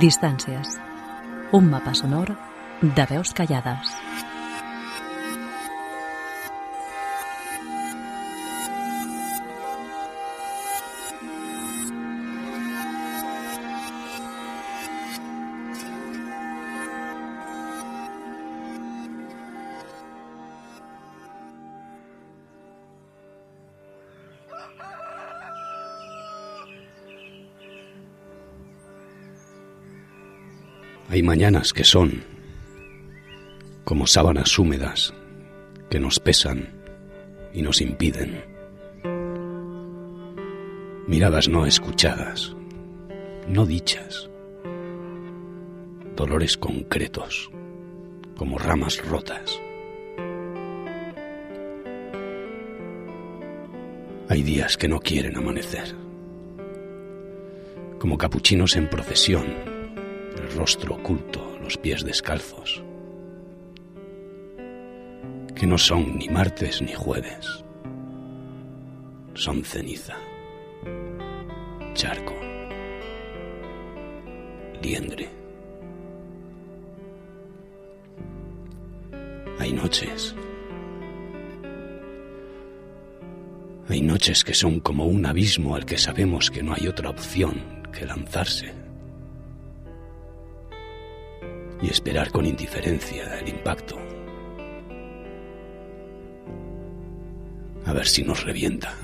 Distàncies. Un mapa sonor de veus callades. Hay mañanas que son como sábanas húmedas que nos pesan y nos impiden. Miradas no escuchadas, no dichas, dolores concretos como ramas rotas. Hay días que no quieren amanecer, como capuchinos en procesión rostro oculto, los pies descalzos, que no son ni martes ni jueves, son ceniza, charco, liendre. Hay noches, hay noches que son como un abismo al que sabemos que no hay otra opción que lanzarse esperar con indiferencia el impacto. A ver si nos revienta.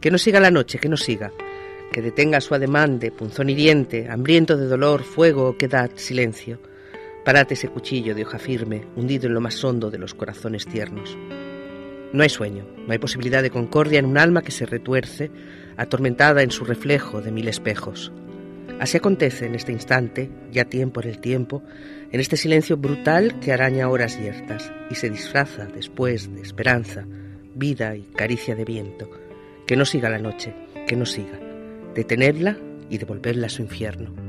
Que no siga la noche, que no siga que detenga su ademán de punzón hiriente, hambriento de dolor, fuego quedad, silencio. Parate ese cuchillo de hoja firme, hundido en lo más hondo de los corazones tiernos. No hay sueño, no hay posibilidad de concordia en un alma que se retuerce, atormentada en su reflejo de mil espejos. Así acontece en este instante, ya tiempo en el tiempo, en este silencio brutal que araña horas yertas y se disfraza después de esperanza, vida y caricia de viento. Que no siga la noche, que no siga detenerla y devolverla a su infierno.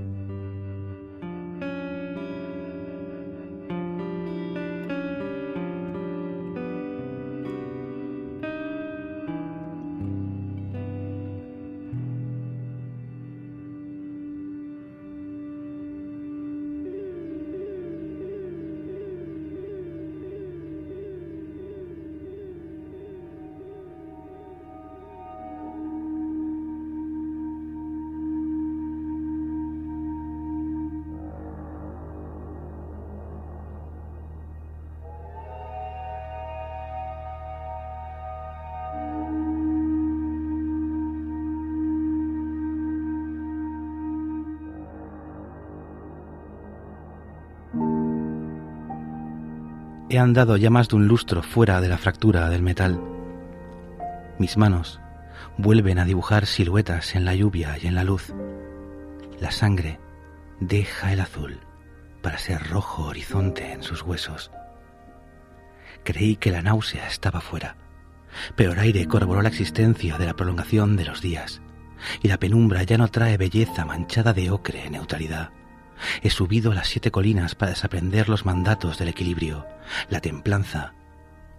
He andado ya más de un lustro fuera de la fractura del metal. Mis manos vuelven a dibujar siluetas en la lluvia y en la luz. La sangre deja el azul para ser rojo horizonte en sus huesos. Creí que la náusea estaba fuera, pero el aire corroboró la existencia de la prolongación de los días, y la penumbra ya no trae belleza manchada de ocre neutralidad. He subido las siete colinas para desaprender los mandatos del equilibrio, la templanza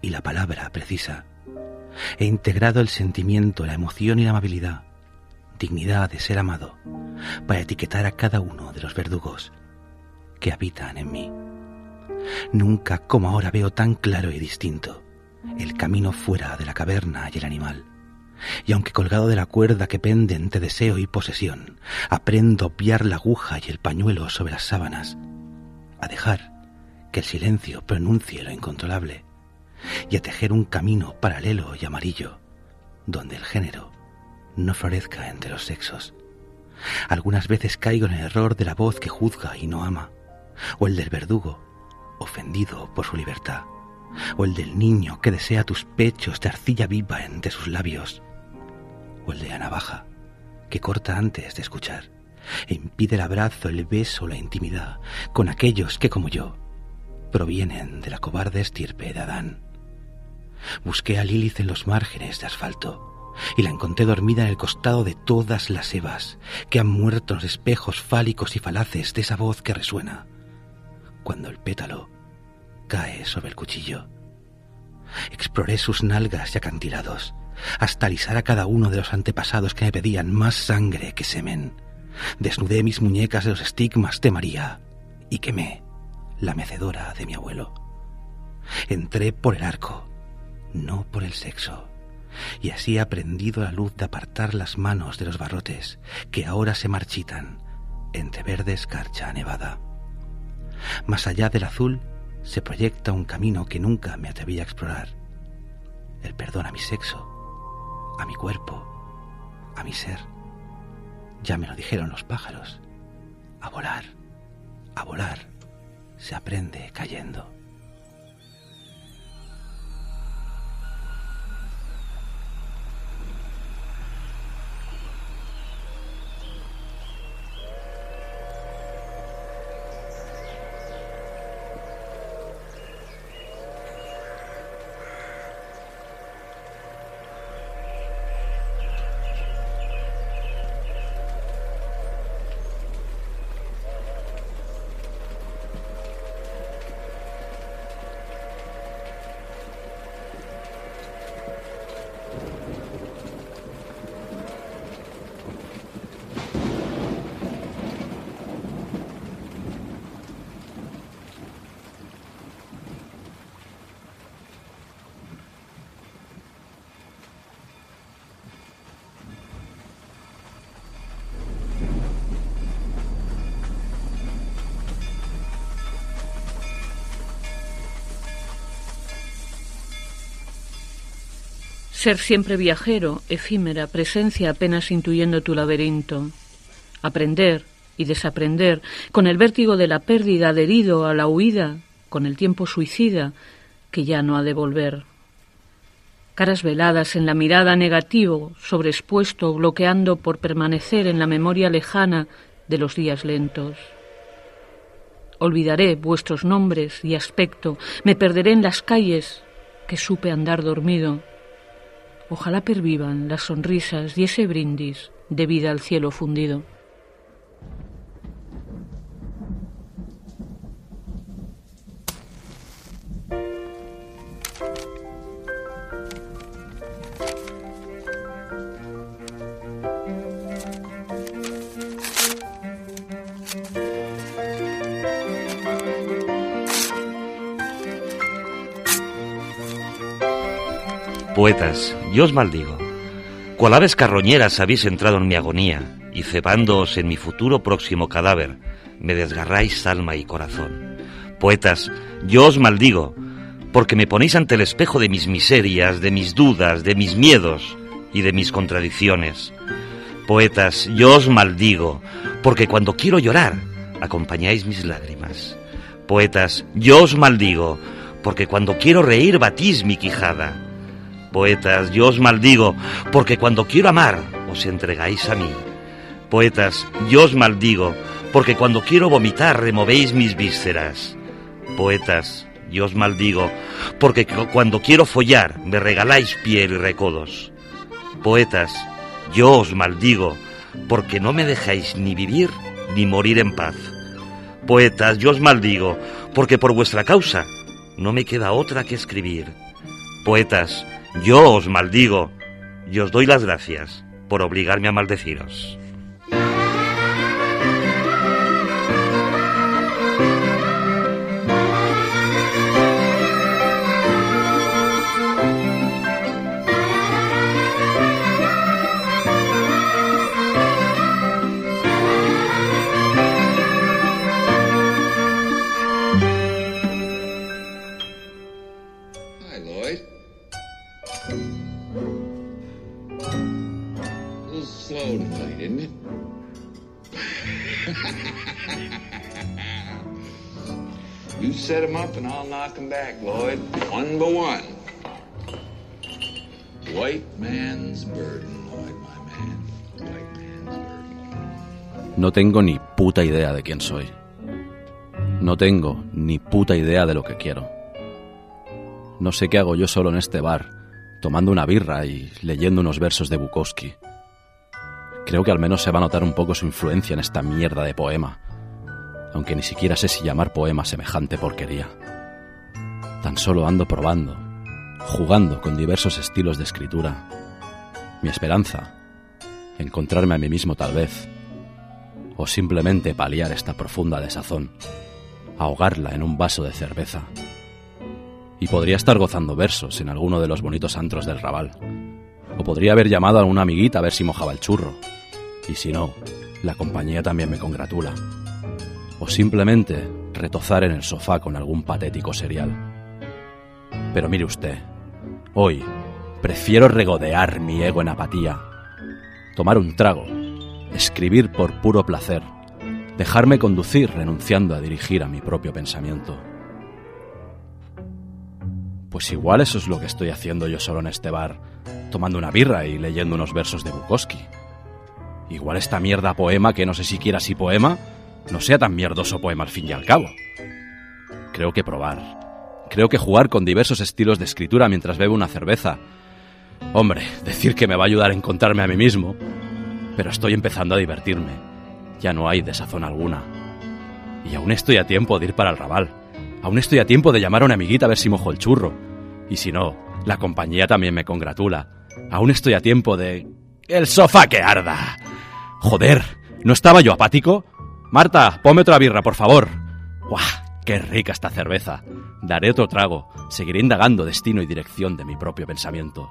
y la palabra precisa. He integrado el sentimiento, la emoción y la amabilidad, dignidad de ser amado, para etiquetar a cada uno de los verdugos que habitan en mí. Nunca como ahora veo tan claro y distinto el camino fuera de la caverna y el animal y aunque colgado de la cuerda que pende entre deseo y posesión, aprendo a obviar la aguja y el pañuelo sobre las sábanas, a dejar que el silencio pronuncie lo incontrolable, y a tejer un camino paralelo y amarillo, donde el género no florezca entre los sexos. Algunas veces caigo en el error de la voz que juzga y no ama, o el del verdugo, ofendido por su libertad, o el del niño que desea tus pechos de arcilla viva entre sus labios, de la navaja, que corta antes de escuchar, e impide el abrazo, el beso, la intimidad con aquellos que, como yo, provienen de la cobarde estirpe de Adán. Busqué a Lilith en los márgenes de asfalto, y la encontré dormida en el costado de todas las Evas que han muerto los espejos fálicos y falaces de esa voz que resuena cuando el pétalo cae sobre el cuchillo. Exploré sus nalgas y acantilados, hasta alisar a cada uno de los antepasados que me pedían más sangre que semen. Desnudé mis muñecas de los estigmas de María y quemé la mecedora de mi abuelo. Entré por el arco, no por el sexo, y así he aprendido la luz de apartar las manos de los barrotes que ahora se marchitan entre verde escarcha nevada. Más allá del azul se proyecta un camino que nunca me atreví a explorar. El perdón a mi sexo, a mi cuerpo, a mi ser. Ya me lo dijeron los pájaros. A volar, a volar, se aprende cayendo. Ser siempre viajero, efímera, presencia apenas intuyendo tu laberinto. Aprender y desaprender, con el vértigo de la pérdida adherido a la huida, con el tiempo suicida, que ya no ha de volver. Caras veladas en la mirada negativo, sobreexpuesto, bloqueando por permanecer en la memoria lejana de los días lentos. Olvidaré vuestros nombres y aspecto, me perderé en las calles que supe andar dormido Ojalá pervivan las sonrisas y ese brindis de vida al cielo fundido. Poetas, yo os maldigo. Cual aves carroñeras habéis entrado en mi agonía, y cebándoos en mi futuro próximo cadáver, me desgarráis alma y corazón. Poetas, yo os maldigo, porque me ponéis ante el espejo de mis miserias, de mis dudas, de mis miedos y de mis contradicciones. Poetas, yo os maldigo, porque cuando quiero llorar, acompañáis mis lágrimas. Poetas, yo os maldigo, porque cuando quiero reír batís mi quijada. Poetas, yo os maldigo, porque cuando quiero amar, os entregáis a mí. Poetas, yo os maldigo, porque cuando quiero vomitar, removéis mis vísceras. Poetas, yo os maldigo, porque cuando quiero follar, me regaláis piel y recodos. Poetas, yo os maldigo, porque no me dejáis ni vivir ni morir en paz. Poetas, yo os maldigo, porque por vuestra causa no me queda otra que escribir. Poetas, yo os maldigo y os doy las gracias por obligarme a maldeciros. No tengo ni puta idea de quién soy. No tengo ni puta idea de lo que quiero. No sé qué hago yo solo en este bar, tomando una birra y leyendo unos versos de Bukowski. Creo que al menos se va a notar un poco su influencia en esta mierda de poema, aunque ni siquiera sé si llamar poema semejante porquería. Tan solo ando probando, jugando con diversos estilos de escritura. Mi esperanza, encontrarme a mí mismo tal vez, o simplemente paliar esta profunda desazón, ahogarla en un vaso de cerveza. Y podría estar gozando versos en alguno de los bonitos antros del Raval. O podría haber llamado a una amiguita a ver si mojaba el churro. Y si no, la compañía también me congratula. O simplemente retozar en el sofá con algún patético serial. Pero mire usted, hoy prefiero regodear mi ego en apatía, tomar un trago, escribir por puro placer, dejarme conducir renunciando a dirigir a mi propio pensamiento. Pues igual eso es lo que estoy haciendo yo solo en este bar, tomando una birra y leyendo unos versos de Bukowski. Igual esta mierda poema, que no sé siquiera si poema, no sea tan mierdoso poema al fin y al cabo. Creo que probar. Creo que jugar con diversos estilos de escritura mientras bebo una cerveza. Hombre, decir que me va a ayudar a encontrarme a mí mismo. Pero estoy empezando a divertirme. Ya no hay desazón alguna. Y aún estoy a tiempo de ir para el rabal. Aún estoy a tiempo de llamar a una amiguita a ver si mojo el churro. Y si no, la compañía también me congratula. Aún estoy a tiempo de... ¡El sofá que arda! Joder, ¿no estaba yo apático? Marta, ponme otra birra, por favor. ¡Guau! ¡Qué rica esta cerveza! Daré otro trago. Seguiré indagando destino y dirección de mi propio pensamiento.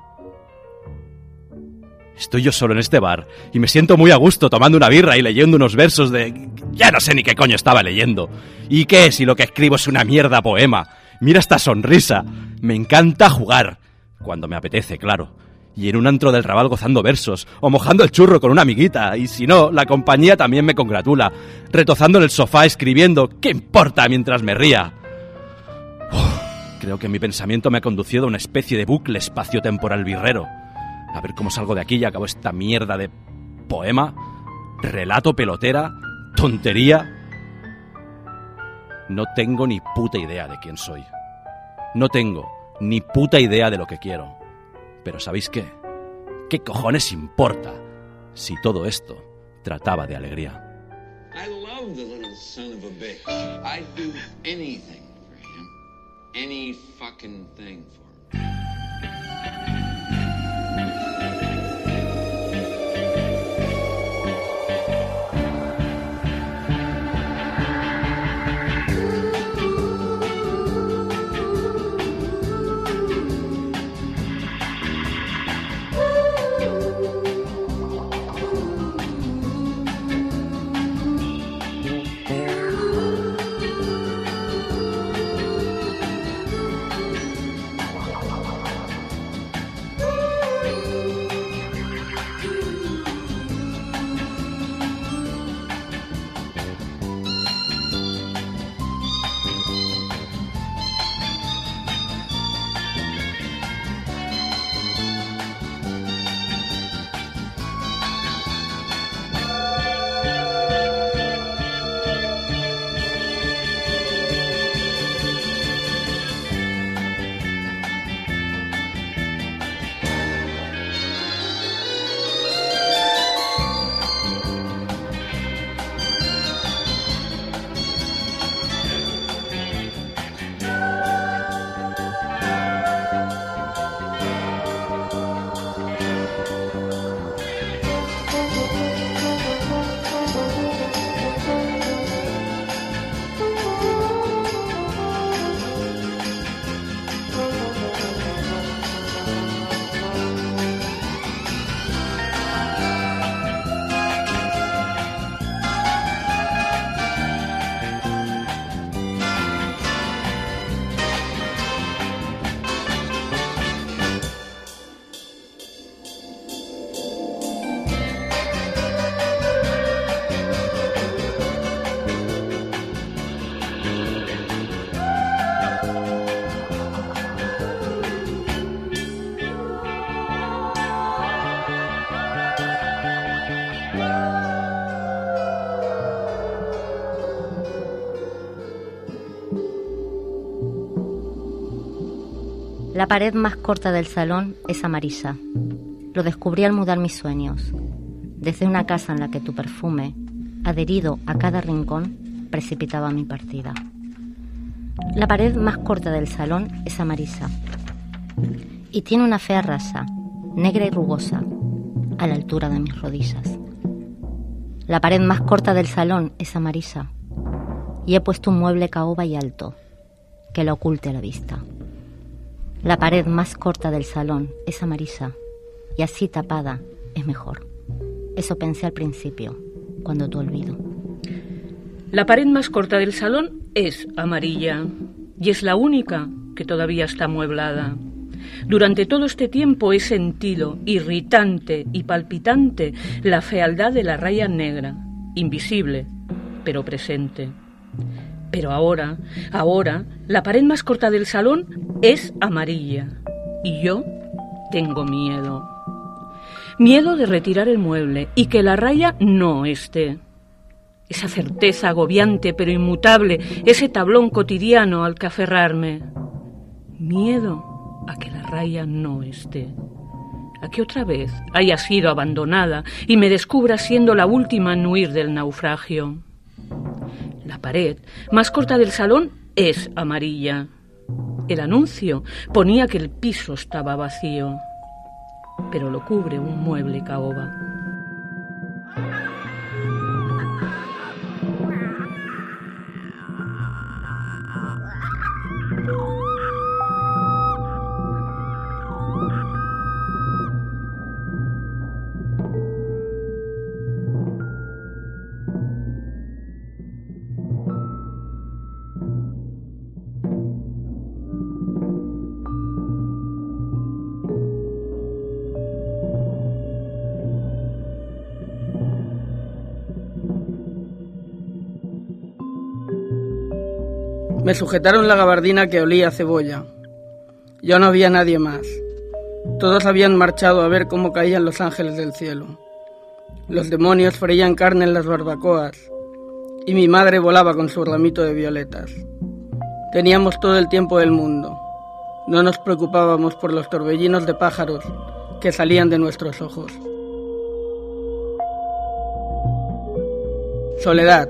Estoy yo solo en este bar y me siento muy a gusto tomando una birra y leyendo unos versos de... Ya no sé ni qué coño estaba leyendo. ¿Y qué si lo que escribo es una mierda poema? Mira esta sonrisa. Me encanta jugar. Cuando me apetece, claro. Y en un antro del rabal gozando versos, o mojando el churro con una amiguita, y si no, la compañía también me congratula, retozando en el sofá escribiendo, ¿qué importa mientras me ría? Creo que mi pensamiento me ha conducido a una especie de bucle espacio-temporal birrero. A ver cómo salgo de aquí y acabo esta mierda de poema, relato pelotera, tontería. No tengo ni puta idea de quién soy. No tengo ni puta idea de lo que quiero. Pero ¿sabéis qué? ¿Qué cojones importa si todo esto trataba de alegría? I love the little son of a bitch. I'd do anything for him. Any fucking thing for him. La pared más corta del salón es amarilla. Lo descubrí al mudar mis sueños. Desde una casa en la que tu perfume, adherido a cada rincón, precipitaba mi partida. La pared más corta del salón es amarilla y tiene una fea raya, negra y rugosa, a la altura de mis rodillas. La pared más corta del salón es amarilla y he puesto un mueble caoba y alto que lo oculte a la vista. La pared más corta del salón es amarilla y así tapada es mejor. Eso pensé al principio, cuando te olvido. La pared más corta del salón es amarilla y es la única que todavía está amueblada. Durante todo este tiempo he sentido, irritante y palpitante, la fealdad de la raya negra, invisible, pero presente. Pero ahora, ahora, la pared más corta del salón es amarilla. Y yo tengo miedo. Miedo de retirar el mueble y que la raya no esté. Esa certeza agobiante pero inmutable, ese tablón cotidiano al que aferrarme. Miedo a que la raya no esté. A que otra vez haya sido abandonada y me descubra siendo la última en huir del naufragio. La pared más corta del salón es amarilla. El anuncio ponía que el piso estaba vacío, pero lo cubre un mueble caoba. Me sujetaron la gabardina que olía a cebolla. Ya no había nadie más. Todos habían marchado a ver cómo caían los ángeles del cielo. Los demonios freían carne en las barbacoas y mi madre volaba con su ramito de violetas. Teníamos todo el tiempo del mundo. No nos preocupábamos por los torbellinos de pájaros que salían de nuestros ojos. Soledad,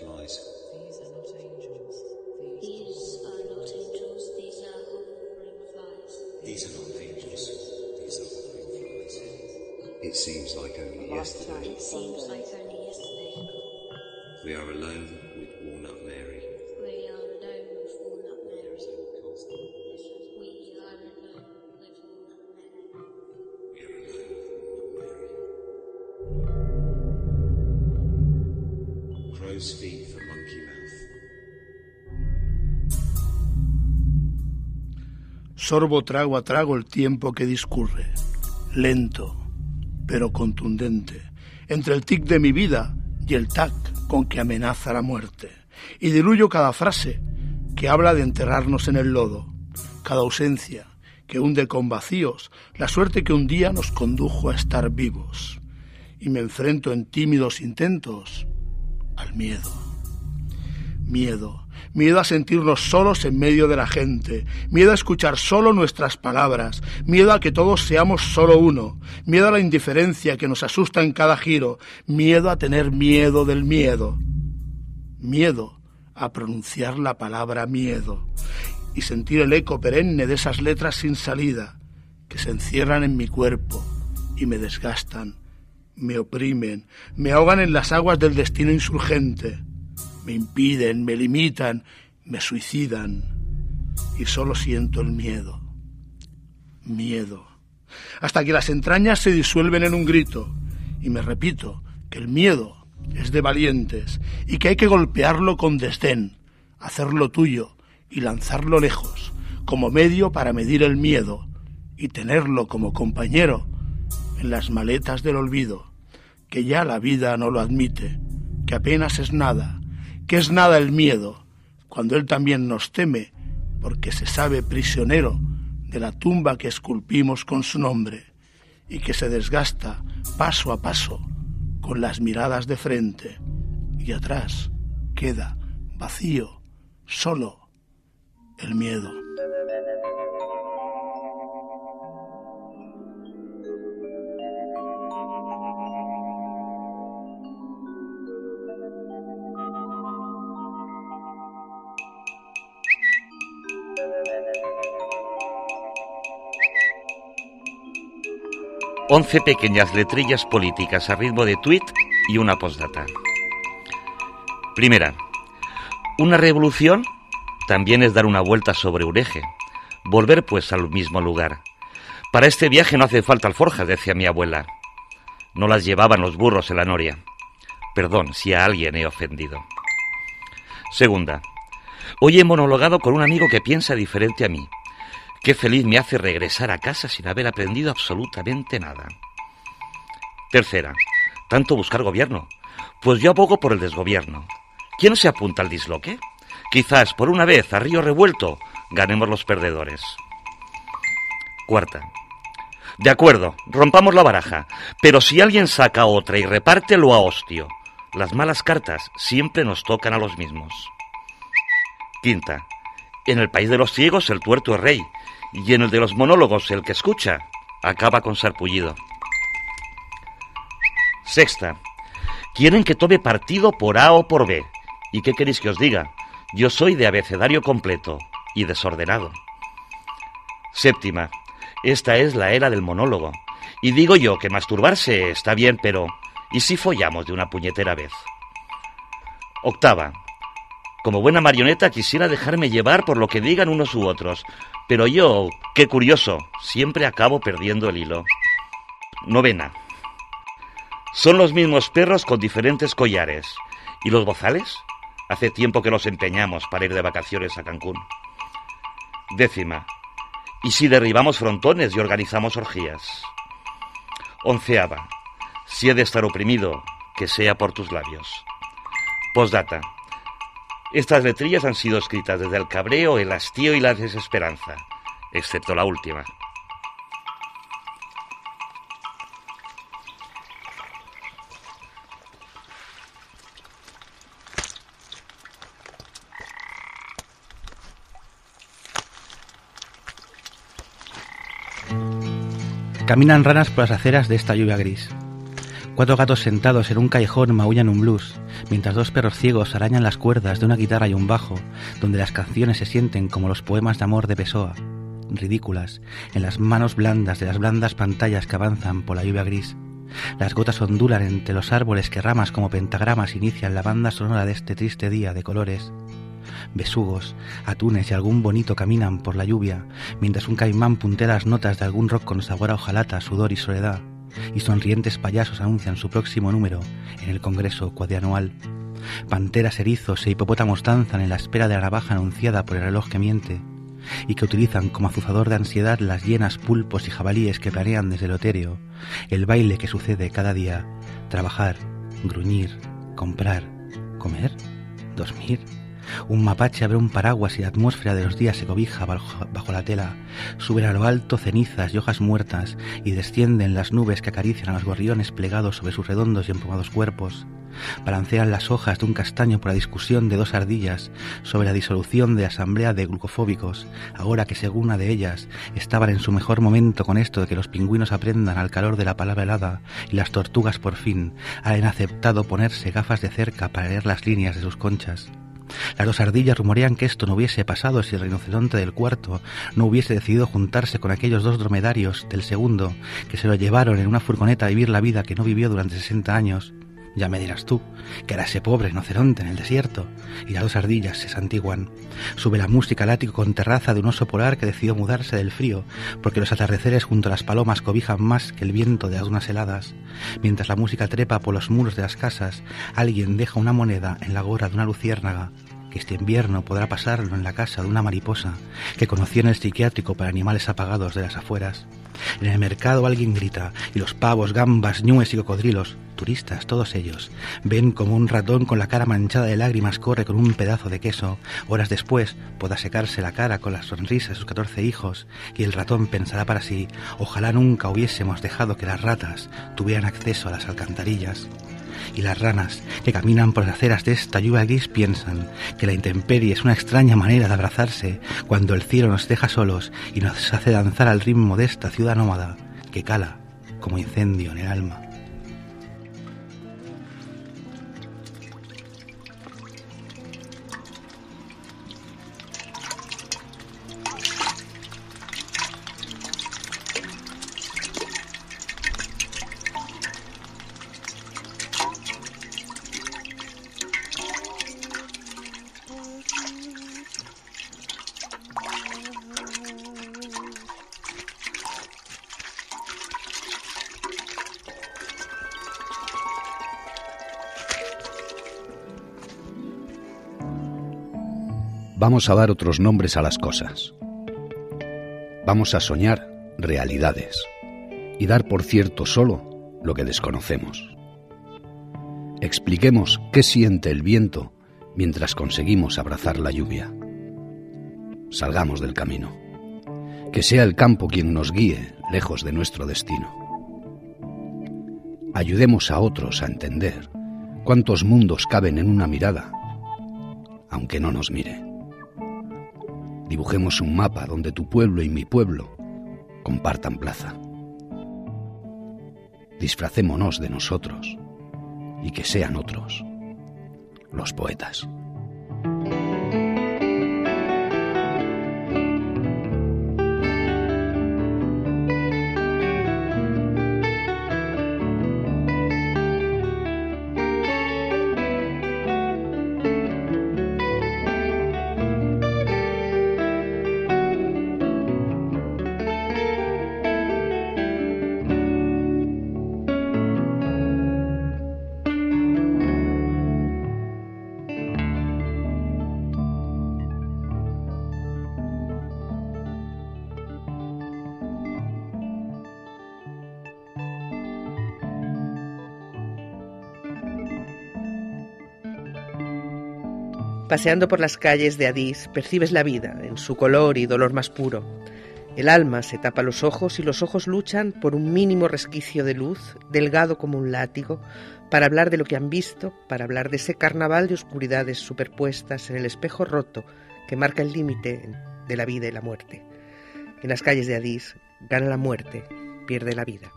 These are not angels. These are hovering flies. It seems like only yesterday. It seems like only yesterday. We are alone with Walnut Sorbo trago a trago el tiempo que discurre, lento, pero contundente, entre el tic de mi vida y el tac con que amenaza la muerte. Y diluyo cada frase que habla de enterrarnos en el lodo, cada ausencia que hunde con vacíos la suerte que un día nos condujo a estar vivos. Y me enfrento en tímidos intentos al miedo. Miedo, miedo a sentirnos solos en medio de la gente, miedo a escuchar solo nuestras palabras, miedo a que todos seamos solo uno, miedo a la indiferencia que nos asusta en cada giro, miedo a tener miedo del miedo, miedo a pronunciar la palabra miedo y sentir el eco perenne de esas letras sin salida que se encierran en mi cuerpo y me desgastan, me oprimen, me ahogan en las aguas del destino insurgente me impiden, me limitan, me suicidan y solo siento el miedo. Miedo. Hasta que las entrañas se disuelven en un grito y me repito que el miedo es de valientes y que hay que golpearlo con desdén, hacerlo tuyo y lanzarlo lejos como medio para medir el miedo y tenerlo como compañero en las maletas del olvido, que ya la vida no lo admite, que apenas es nada, que es nada el miedo, cuando él también nos teme, porque se sabe prisionero de la tumba que esculpimos con su nombre y que se desgasta paso a paso con las miradas de frente y atrás queda vacío, solo el miedo. Once pequeñas letrillas políticas a ritmo de tweet y una postdata. Primera, una revolución también es dar una vuelta sobre un eje, volver pues al mismo lugar. Para este viaje no hace falta alforjas, decía mi abuela. No las llevaban los burros en la noria. Perdón si a alguien he ofendido. Segunda, hoy he monologado con un amigo que piensa diferente a mí. Qué feliz me hace regresar a casa sin haber aprendido absolutamente nada. Tercera, tanto buscar gobierno. Pues yo abogo por el desgobierno. ¿Quién se apunta al disloque? Quizás por una vez a río revuelto ganemos los perdedores. Cuarta. De acuerdo, rompamos la baraja, pero si alguien saca otra y repártelo a hostio, las malas cartas siempre nos tocan a los mismos. Quinta. En el país de los ciegos el tuerto es rey, y en el de los monólogos el que escucha acaba con sarpullido. Sexta. Quieren que tome partido por A o por B. ¿Y qué queréis que os diga? Yo soy de abecedario completo y desordenado. Séptima. Esta es la era del monólogo. Y digo yo que masturbarse está bien, pero ¿y si follamos de una puñetera vez? Octava. Como buena marioneta quisiera dejarme llevar por lo que digan unos u otros, pero yo, qué curioso, siempre acabo perdiendo el hilo. Novena. Son los mismos perros con diferentes collares. ¿Y los bozales? Hace tiempo que los empeñamos para ir de vacaciones a Cancún. Décima. ¿Y si derribamos frontones y organizamos orgías? Onceava. Si he de estar oprimido, que sea por tus labios. Postdata. Estas letrillas han sido escritas desde el cabreo, el hastío y la desesperanza, excepto la última. Caminan ranas por las aceras de esta lluvia gris. Cuatro gatos sentados en un callejón maullan un blues, mientras dos perros ciegos arañan las cuerdas de una guitarra y un bajo, donde las canciones se sienten como los poemas de amor de Pessoa, ridículas, en las manos blandas de las blandas pantallas que avanzan por la lluvia gris. Las gotas ondulan entre los árboles que ramas como pentagramas inician la banda sonora de este triste día de colores. Besugos, atunes y algún bonito caminan por la lluvia, mientras un caimán puntea las notas de algún rock con sabor a hojalata, sudor y soledad, y sonrientes payasos anuncian su próximo número en el Congreso cuadrianual. Panteras, erizos e hipopótamos danzan en la espera de la navaja anunciada por el reloj que miente, y que utilizan como azuzador de ansiedad las llenas pulpos y jabalíes que planean desde el otéreo, el baile que sucede cada día, trabajar, gruñir, comprar, comer, dormir. Un mapache abre un paraguas y la atmósfera de los días se cobija bajo, la tela. Suben a lo alto cenizas y hojas muertas y descienden las nubes que acarician a los gorriones plegados sobre sus redondos y emplumados cuerpos. Balancean las hojas de un castaño por la discusión de dos ardillas sobre la disolución de la asamblea de glucofóbicos, ahora que según una de ellas estaban en su mejor momento con esto de que los pingüinos aprendan al calor de la palabra helada y las tortugas por fin han aceptado ponerse gafas de cerca para leer las líneas de sus conchas. Las dos ardillas rumorean que esto no hubiese pasado si el rinoceronte del cuarto no hubiese decidido juntarse con aquellos dos dromedarios del segundo que se lo llevaron en una furgoneta a vivir la vida que no vivió durante 60 años. Ya me dirás tú, que era ese pobre rinoceronte en el desierto, y las dos ardillas se santiguan. Sube la música al ático con terraza de un oso polar que decidió mudarse del frío, porque los atardeceres junto a las palomas cobijan más que el viento de las dunas heladas. Mientras la música trepa por los muros de las casas, alguien deja una moneda en la gorra de una luciérnaga. Que este invierno podrá pasarlo en la casa de una mariposa que conoció en el psiquiátrico para animales apagados de las afueras. En el mercado alguien grita y los pavos, gambas, ñues y cocodrilos, turistas, todos ellos, ven como un ratón con la cara manchada de lágrimas corre con un pedazo de queso. Horas después podrá secarse la cara con la sonrisa de sus catorce hijos y el ratón pensará para sí, ojalá nunca hubiésemos dejado que las ratas tuvieran acceso a las alcantarillas y las ranas que caminan por las aceras de esta lluvia gris piensan que la intemperie es una extraña manera de abrazarse cuando el cielo nos deja solos y nos hace danzar al ritmo de esta ciudad nómada que cala como incendio en el alma. Vamos a dar otros nombres a las cosas. Vamos a soñar realidades y dar por cierto solo lo que desconocemos. Expliquemos qué siente el viento mientras conseguimos abrazar la lluvia. Salgamos del camino. Que sea el campo quien nos guíe lejos de nuestro destino. Ayudemos a otros a entender cuántos mundos caben en una mirada, aunque no nos mire. Dibujemos un mapa donde tu pueblo y mi pueblo compartan plaza. Disfracémonos de nosotros y que sean otros los poetas. Paseando por las calles de Adís, percibes la vida en su color y dolor más puro. El alma se tapa los ojos y los ojos luchan por un mínimo resquicio de luz, delgado como un látigo, para hablar de lo que han visto, para hablar de ese carnaval de oscuridades superpuestas en el espejo roto que marca el límite de la vida y la muerte. En las calles de Adís gana la muerte, pierde la vida.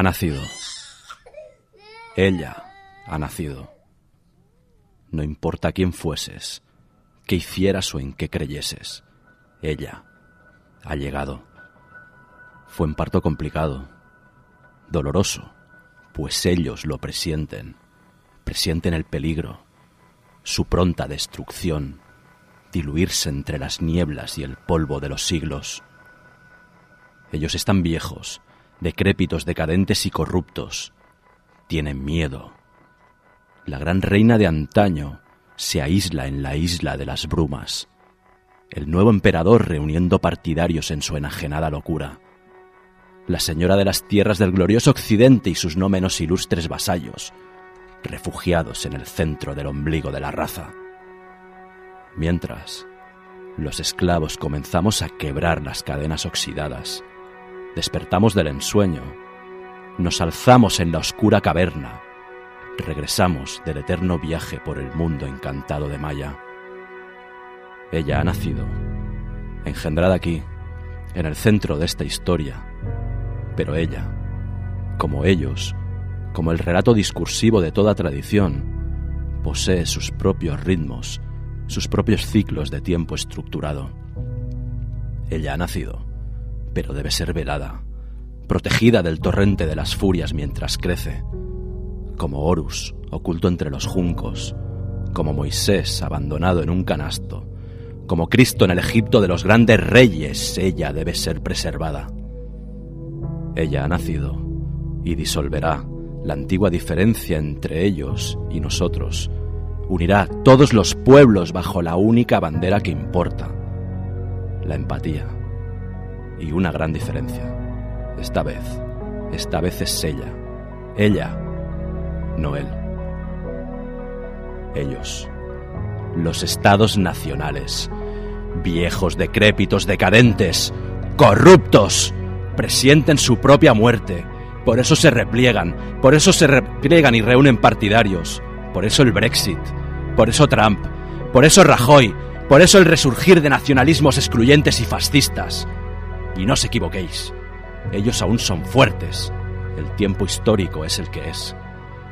Ha nacido. Ella ha nacido. No importa quién fueses, qué hicieras o en qué creyeses, ella ha llegado. Fue un parto complicado, doloroso, pues ellos lo presienten, presienten el peligro, su pronta destrucción, diluirse entre las nieblas y el polvo de los siglos. Ellos están viejos, decrépitos, decadentes y corruptos. Tienen miedo. La gran reina de antaño se aísla en la isla de las brumas. El nuevo emperador reuniendo partidarios en su enajenada locura. La señora de las tierras del glorioso occidente y sus no menos ilustres vasallos, refugiados en el centro del ombligo de la raza. Mientras, los esclavos comenzamos a quebrar las cadenas oxidadas, despertamos del ensueño, nos alzamos en la oscura caverna, regresamos del eterno viaje por el mundo encantado de Maya. Ella ha nacido, engendrada aquí, en el centro de esta historia, pero ella, como ellos, como el relato discursivo de toda tradición, posee sus propios ritmos, sus propios ciclos de tiempo estructurado. Ella ha nacido, pero debe ser velada, protegida del torrente de las furias mientras crece, como Horus oculto entre los juncos, como Moisés abandonado en un canasto, como Cristo en el Egipto de los grandes reyes, ella debe ser preservada. Ella ha nacido y disolverá la antigua diferencia entre ellos y nosotros, unirá todos los pueblos bajo la única bandera que importa, la empatía. Y una gran diferencia. Esta vez, esta vez es ella. Ella, no él. Ellos. Los estados nacionales. Viejos, decrépitos, decadentes, corruptos. Presienten su propia muerte. Por eso se repliegan. Por eso se repliegan y reúnen partidarios. Por eso el Brexit. Por eso Trump. Por eso Rajoy. Por eso el resurgir de nacionalismos excluyentes y fascistas. Y no os equivoquéis. Ellos aún son fuertes. El tiempo histórico es el que es.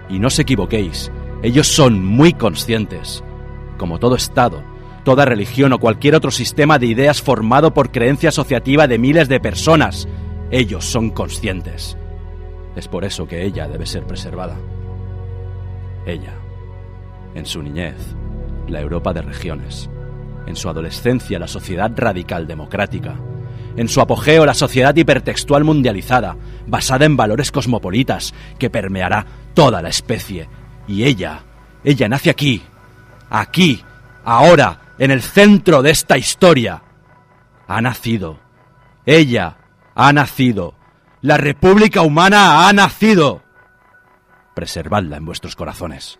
Y no os equivoquéis. Ellos son muy conscientes. Como todo Estado, toda religión o cualquier otro sistema de ideas formado por creencia asociativa de miles de personas, ellos son conscientes. Es por eso que ella debe ser preservada. Ella, en su niñez, la Europa de regiones, en su adolescencia, la sociedad radical democrática, en su apogeo, la sociedad hipertextual mundializada, basada en valores cosmopolitas, que permeará toda la especie. Y ella, ella nace aquí, aquí, ahora, en el centro de esta historia. Ha nacido. Ella ha nacido. La República Humana ha nacido. Preservadla en vuestros corazones.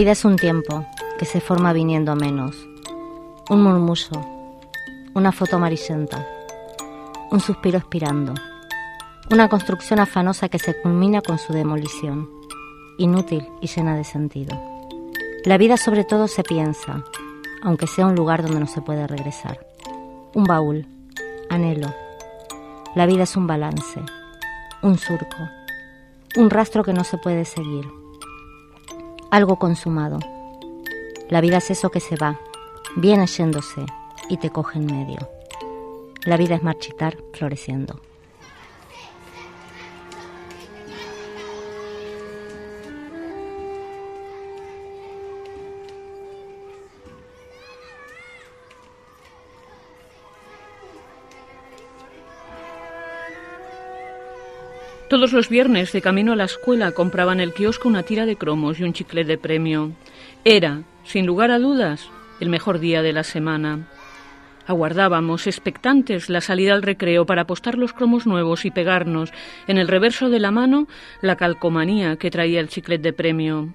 Vida es un tiempo que se forma viniendo a menos. Un murmullo, una foto amarillenta, un suspiro expirando, una construcción afanosa que se culmina con su demolición, inútil y llena de sentido. La vida sobre todo se piensa, aunque sea un lugar donde no se puede regresar. Un baúl, anhelo. La vida es un balance, un surco, un rastro que no se puede seguir algo consumado. La vida es eso que se va, viene yéndose y te coge en medio. La vida es marchitar floreciendo. Todos los viernes, de camino a la escuela, compraban en el kiosco una tira de cromos y un chicle de premio. Era, sin lugar a dudas, el mejor día de la semana. Aguardábamos, expectantes, la salida al recreo para apostar los cromos nuevos y pegarnos en el reverso de la mano la calcomanía que traía el chiclet de premio.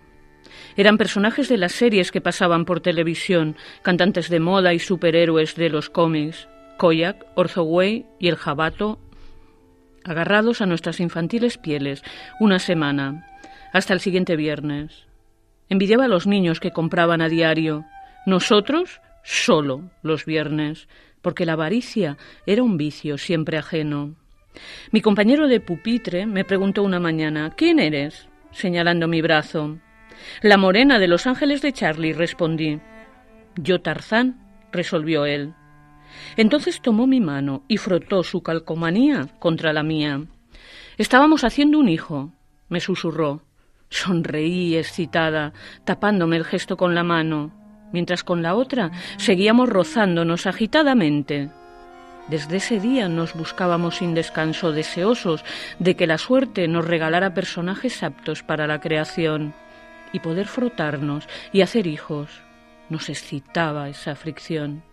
Eran personajes de las series que pasaban por televisión, cantantes de moda y superhéroes de los cómics. Koyak, Orzoway y el Jabato agarrados a nuestras infantiles pieles, una semana, hasta el siguiente viernes. Envidiaba a los niños que compraban a diario, nosotros solo los viernes, porque la avaricia era un vicio siempre ajeno. Mi compañero de pupitre me preguntó una mañana ¿Quién eres? señalando mi brazo. La morena de los ángeles de Charlie, respondí. Yo Tarzán, resolvió él. Entonces tomó mi mano y frotó su calcomanía contra la mía. Estábamos haciendo un hijo, me susurró. Sonreí excitada, tapándome el gesto con la mano, mientras con la otra seguíamos rozándonos agitadamente. Desde ese día nos buscábamos sin descanso, deseosos de que la suerte nos regalara personajes aptos para la creación y poder frotarnos y hacer hijos. Nos excitaba esa fricción.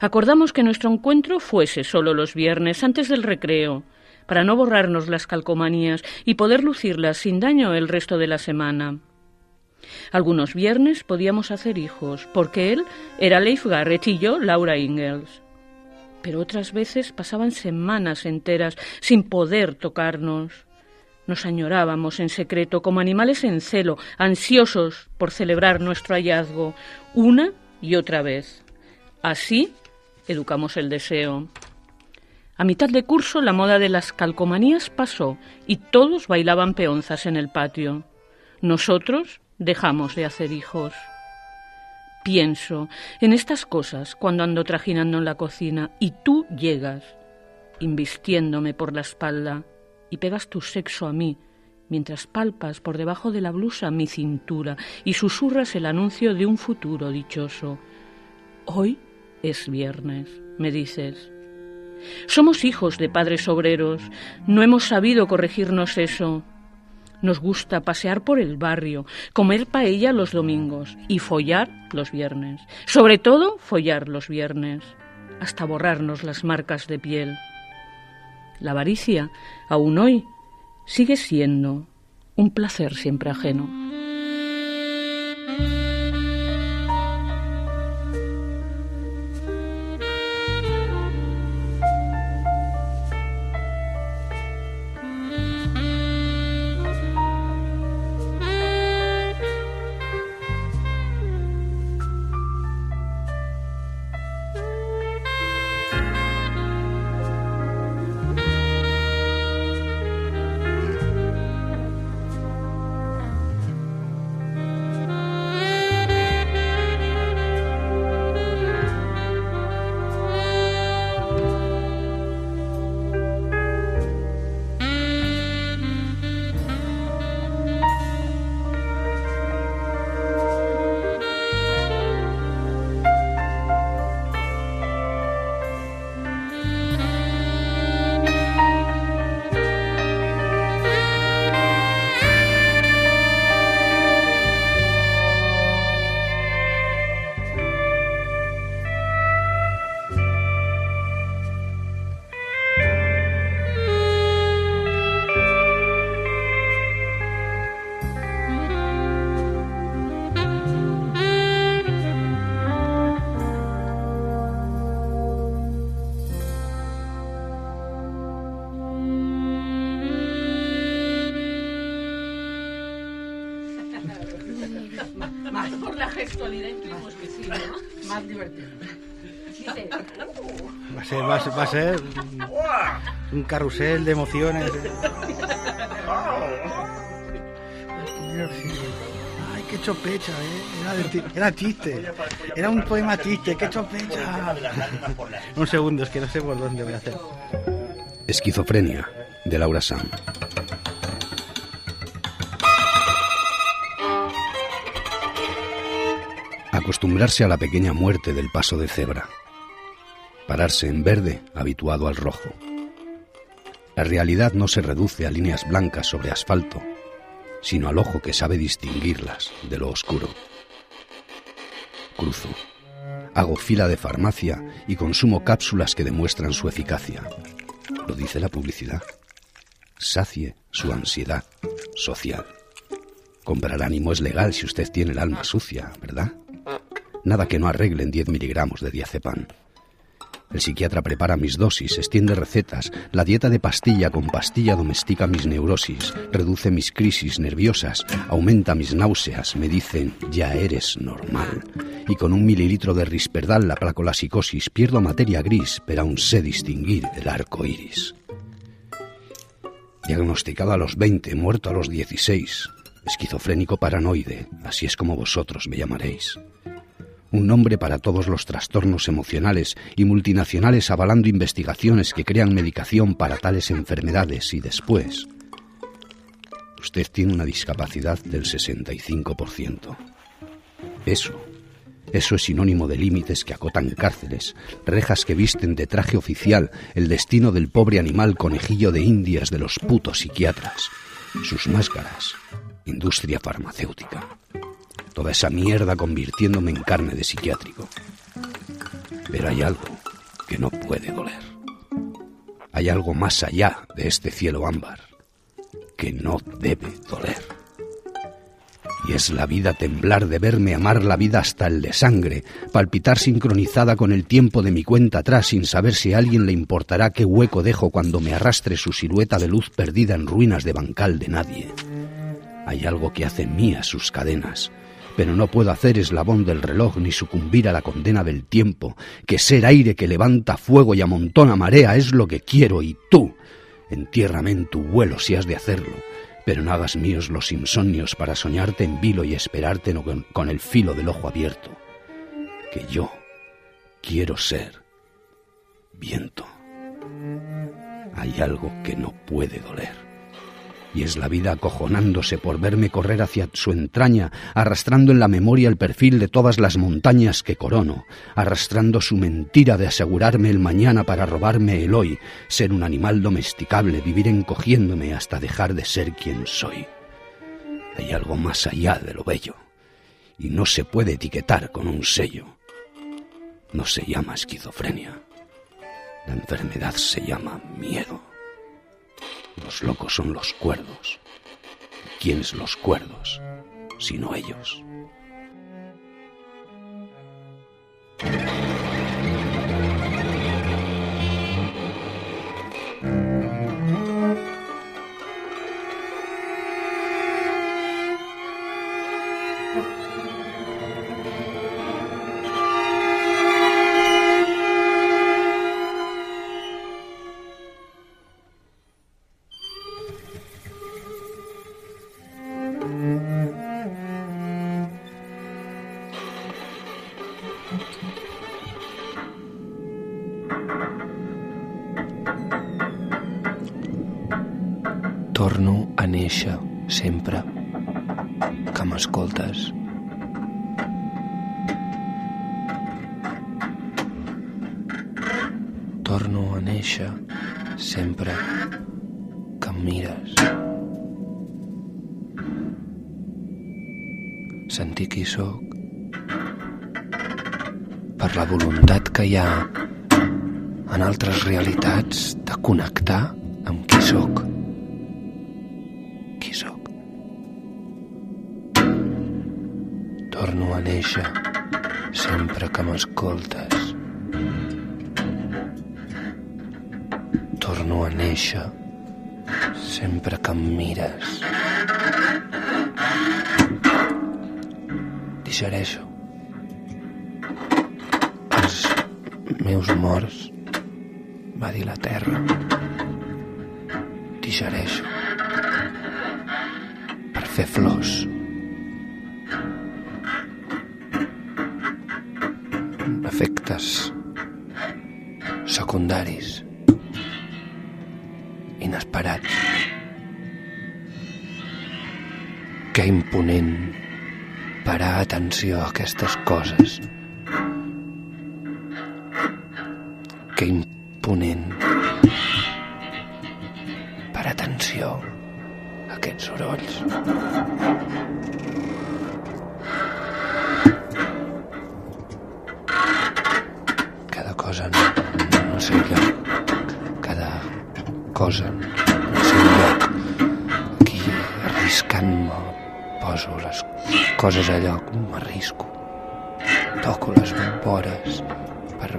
Acordamos que nuestro encuentro fuese solo los viernes antes del recreo, para no borrarnos las calcomanías y poder lucirlas sin daño el resto de la semana. Algunos viernes podíamos hacer hijos, porque él era Leif Garrett y yo Laura Ingalls. Pero otras veces pasaban semanas enteras sin poder tocarnos. Nos añorábamos en secreto, como animales en celo, ansiosos por celebrar nuestro hallazgo, una y otra vez. Así educamos el deseo. A mitad de curso la moda de las calcomanías pasó y todos bailaban peonzas en el patio. Nosotros dejamos de hacer hijos. Pienso en estas cosas cuando ando trajinando en la cocina y tú llegas, invistiéndome por la espalda, y pegas tu sexo a mí, mientras palpas por debajo de la blusa mi cintura y susurras el anuncio de un futuro dichoso. Hoy es viernes, me dices. Somos hijos de padres obreros, no hemos sabido corregirnos eso. Nos gusta pasear por el barrio, comer paella los domingos y follar los viernes. Sobre todo, follar los viernes, hasta borrarnos las marcas de piel. La avaricia, aún hoy, sigue siendo un placer siempre ajeno. Va a ser, un carrusel de emociones. Ay, qué chopecha, ¿eh? Era chiste. Era un poema chiste, qué chopecha. un segundo, es que no sé por dónde voy a hacer. Esquizofrenia, de Laura Sam. Acostumbrarse a la pequeña muerte del paso de cebra. Pararse en verde, habituado al rojo. La realidad no se reduce a líneas blancas sobre asfalto, sino al ojo que sabe distinguirlas de lo oscuro. Cruzo. Hago fila de farmacia y consumo cápsulas que demuestran su eficacia. Lo dice la publicidad. Sacie su ansiedad social. Comprar ánimo es legal si usted tiene el alma sucia, ¿verdad? Nada que no arreglen 10 miligramos de diazepam. El psiquiatra prepara mis dosis, extiende recetas, la dieta de pastilla con pastilla domestica mis neurosis, reduce mis crisis nerviosas, aumenta mis náuseas, me dicen, ya eres normal. Y con un mililitro de risperdal aplaco la psicosis, pierdo materia gris, pero aún sé distinguir el arco iris. Diagnosticado a los 20, muerto a los 16. Esquizofrénico paranoide, así es como vosotros me llamaréis. Un nombre para todos los trastornos emocionales y multinacionales avalando investigaciones que crean medicación para tales enfermedades y después. Usted tiene una discapacidad del 65%. Eso eso es sinónimo de límites que acotan cárceles, rejas que visten de traje oficial el destino del pobre animal conejillo de indias de los putos psiquiatras, sus máscaras, industria farmacéutica. Toda esa mierda convirtiéndome en carne de psiquiátrico. Pero hay algo que no puede doler. Hay algo más allá de este cielo ámbar que no debe doler. Y es la vida temblar de verme amar la vida hasta el de sangre, palpitar sincronizada con el tiempo de mi cuenta atrás sin saber si a alguien le importará qué hueco dejo cuando me arrastre su silueta de luz perdida en ruinas de bancal de nadie. Hay algo que hace mías sus cadenas, pero no puedo hacer eslabón del reloj ni sucumbir a la condena del tiempo, que ser aire que levanta fuego y amontona marea es lo que quiero y tú, entiérrame en tu vuelo si has de hacerlo pero no hagas míos los insomnios para soñarte en vilo y esperarte con, el filo del ojo abierto. Que yo quiero ser viento. Hay algo que no puede doler y es la vida acojonándose por verme correr hacia su entraña, arrastrando en la memoria el perfil de todas las montañas que corono, arrastrando su mentira de asegurarme el mañana para robarme el hoy, ser un animal domesticable, vivir encogiéndome hasta dejar de ser quien soy. Hay algo más allá de lo bello, y no se puede etiquetar con un sello. No se llama esquizofrenia. La enfermedad se llama miedo. Los locos son los cuerdos. ¿Quiénes los cuerdos? Sino ellos. Per la voluntat que hi ha en altres realitats de connectar amb qui sóc. Qui sóc? Torno a néixer sempre que m'escoltes. Torno a néixer sempre que em mires. Digereixo meus morts, va dir la terra. Digereixo per fer flors. Efectes secundaris inesperats. Que imponent parar atenció a aquestes coses. Que imponent parar atenció a aquests sorolls. Cada cosa no, no al seu lloc. Cada cosa no al seu lloc. Aquí, arriscant-me, poso les coses a lloc, m'arrisco. Toco les vores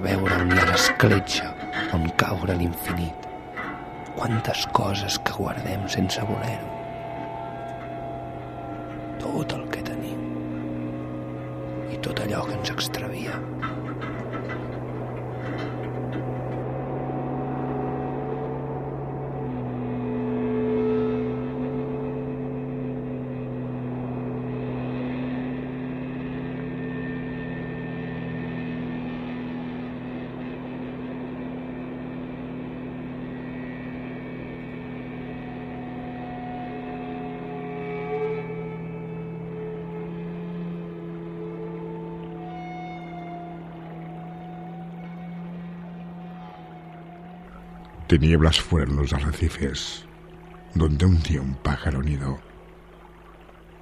veure ha l'escletxa on caure l'infinit. Quantes coses que guardem sense voler-ho. Tot el que tenim. I tot allò que ens extravia. Tinieblas fueron los arrecifes, donde un día un pájaro nido.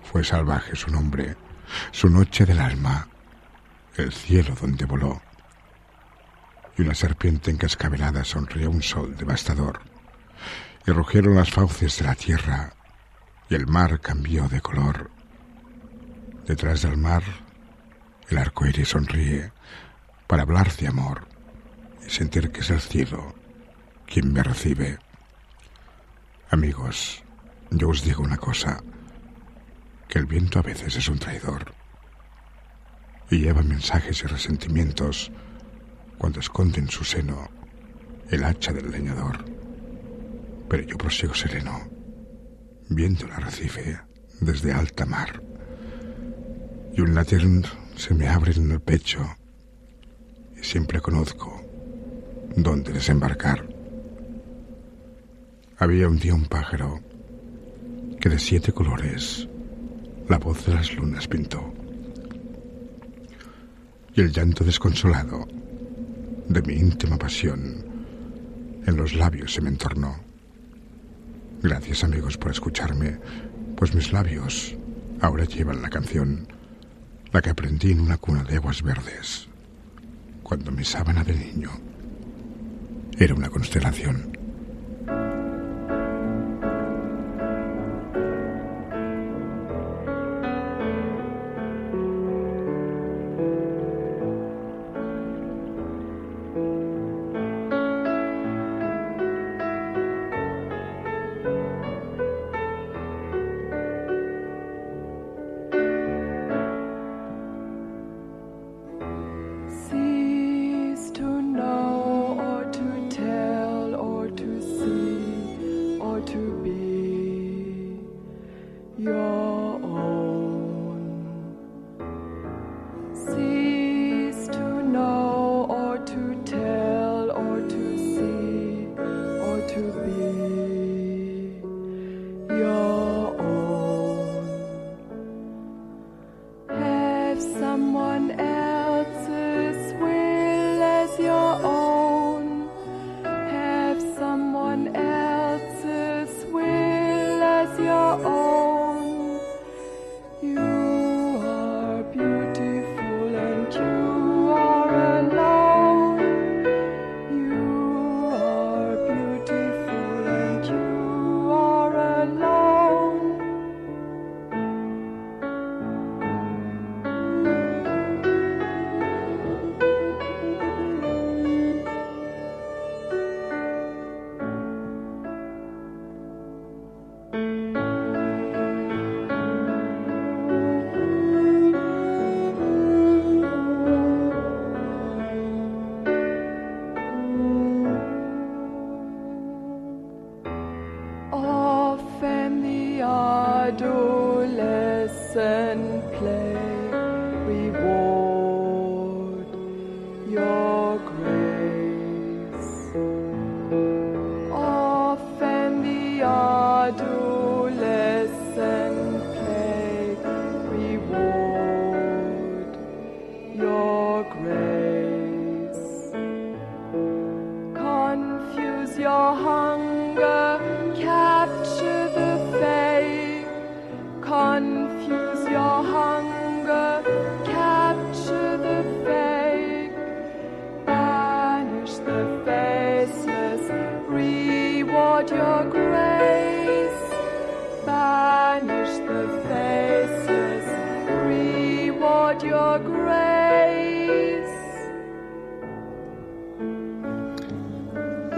Fue salvaje su nombre, su noche del alma, el cielo donde voló. Y una serpiente encascabelada sonrió un sol devastador. Y rugieron las fauces de la tierra, y el mar cambió de color. Detrás del mar, el arco iris sonríe para hablar de amor y sentir que es el cielo quien me recibe. Amigos, yo os digo una cosa, que el viento a veces es un traidor y lleva mensajes y resentimientos cuando esconde en su seno el hacha del leñador. Pero yo prosigo sereno, viendo el arrecife desde alta mar, y un latir se me abre en el pecho, y siempre conozco dónde desembarcar. Había un día un pájaro que de siete colores la voz de las lunas pintó, y el llanto desconsolado de mi íntima pasión en los labios se me entornó. Gracias amigos por escucharme, pues mis labios ahora llevan la canción, la que aprendí en una cuna de aguas verdes, cuando mi sábana de niño era una constelación.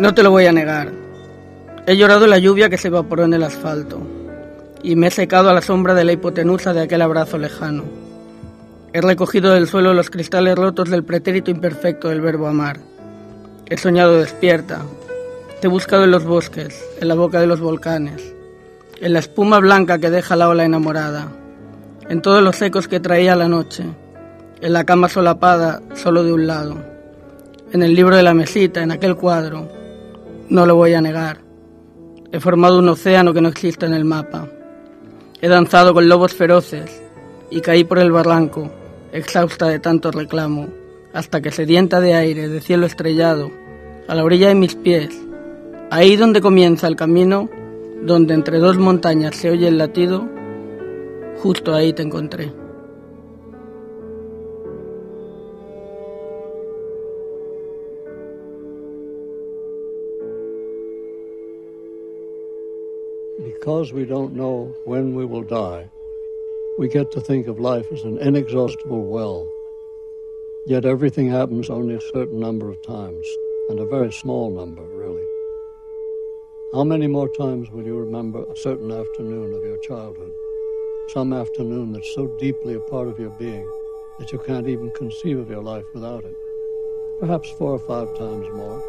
No te lo voy a negar. He llorado la lluvia que se evaporó en el asfalto y me he secado a la sombra de la hipotenusa de aquel abrazo lejano. He recogido del suelo los cristales rotos del pretérito imperfecto del verbo amar. He soñado despierta. Te he buscado en los bosques, en la boca de los volcanes, en la espuma blanca que deja la ola enamorada, en todos los ecos que traía la noche, en la cama solapada solo de un lado, en el libro de la mesita, en aquel cuadro. No lo voy a negar. He formado un océano que no existe en el mapa. He danzado con lobos feroces y caí por el barranco, exhausta de tanto reclamo, hasta que sedienta de aire, de cielo estrellado, a la orilla de mis pies, Ahí donde comienza el camino, donde entre dos montañas se oye el latido, justo ahí te encontré. Because we don't know when we will die, we get to think of life as an inexhaustible well. Yet everything happens only a certain number of times, and a very small number, really. How many more times will you remember a certain afternoon of your childhood? Some afternoon that's so deeply a part of your being that you can't even conceive of your life without it. Perhaps four or five times more,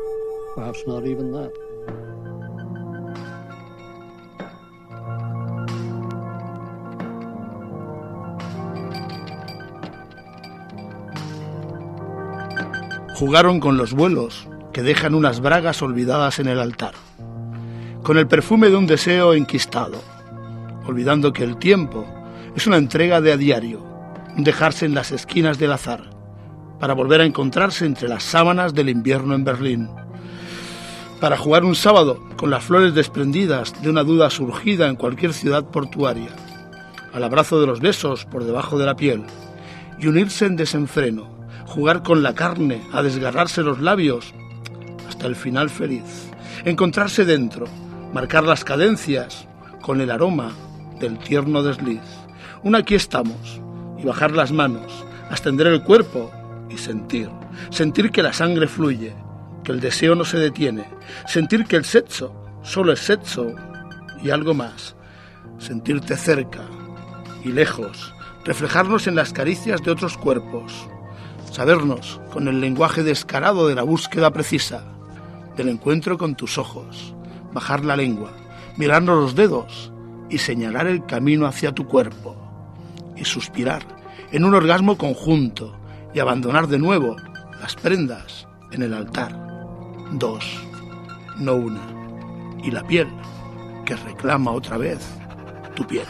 perhaps not even that. Jugaron con los vuelos que dejan unas bragas olvidadas en el altar, con el perfume de un deseo enquistado, olvidando que el tiempo es una entrega de a diario, un dejarse en las esquinas del azar, para volver a encontrarse entre las sábanas del invierno en Berlín, para jugar un sábado con las flores desprendidas de una duda surgida en cualquier ciudad portuaria, al abrazo de los besos por debajo de la piel, y unirse en desenfreno, jugar con la carne, a desgarrarse los labios, hasta el final feliz, encontrarse dentro, marcar las cadencias con el aroma del tierno desliz. Un aquí estamos, y bajar las manos, extender el cuerpo y sentir, sentir que la sangre fluye, que el deseo no se detiene, sentir que el sexo solo es sexo y algo más, sentirte cerca y lejos, reflejarnos en las caricias de otros cuerpos, sabernos con el lenguaje descarado de la búsqueda precisa, del encuentro con tus ojos, bajar la lengua, mirarnos los dedos y señalar el camino hacia tu cuerpo, y suspirar en un orgasmo conjunto y abandonar de nuevo las prendas en el altar. Dos, no una, y la piel que reclama otra vez tu piel.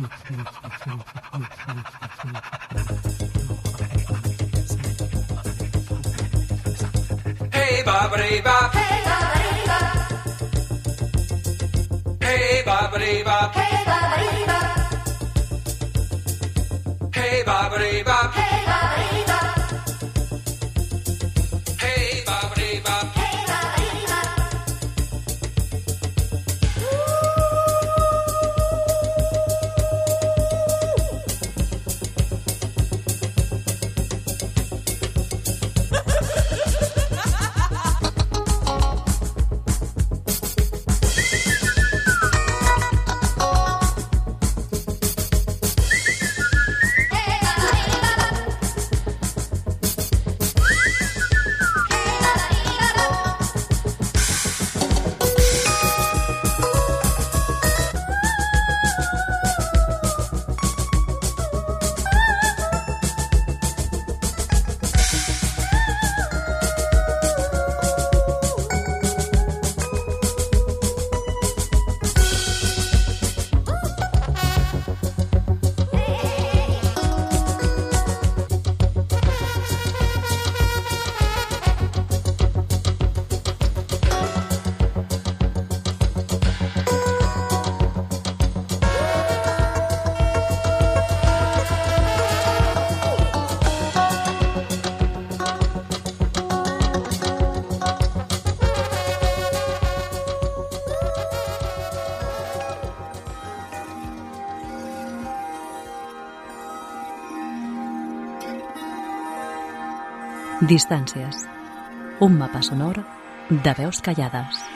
Hey bop. Hey bop. Hey bop. Hey bop. Hey bop. Hey Distàncies. Un mapa sonor de veus callades.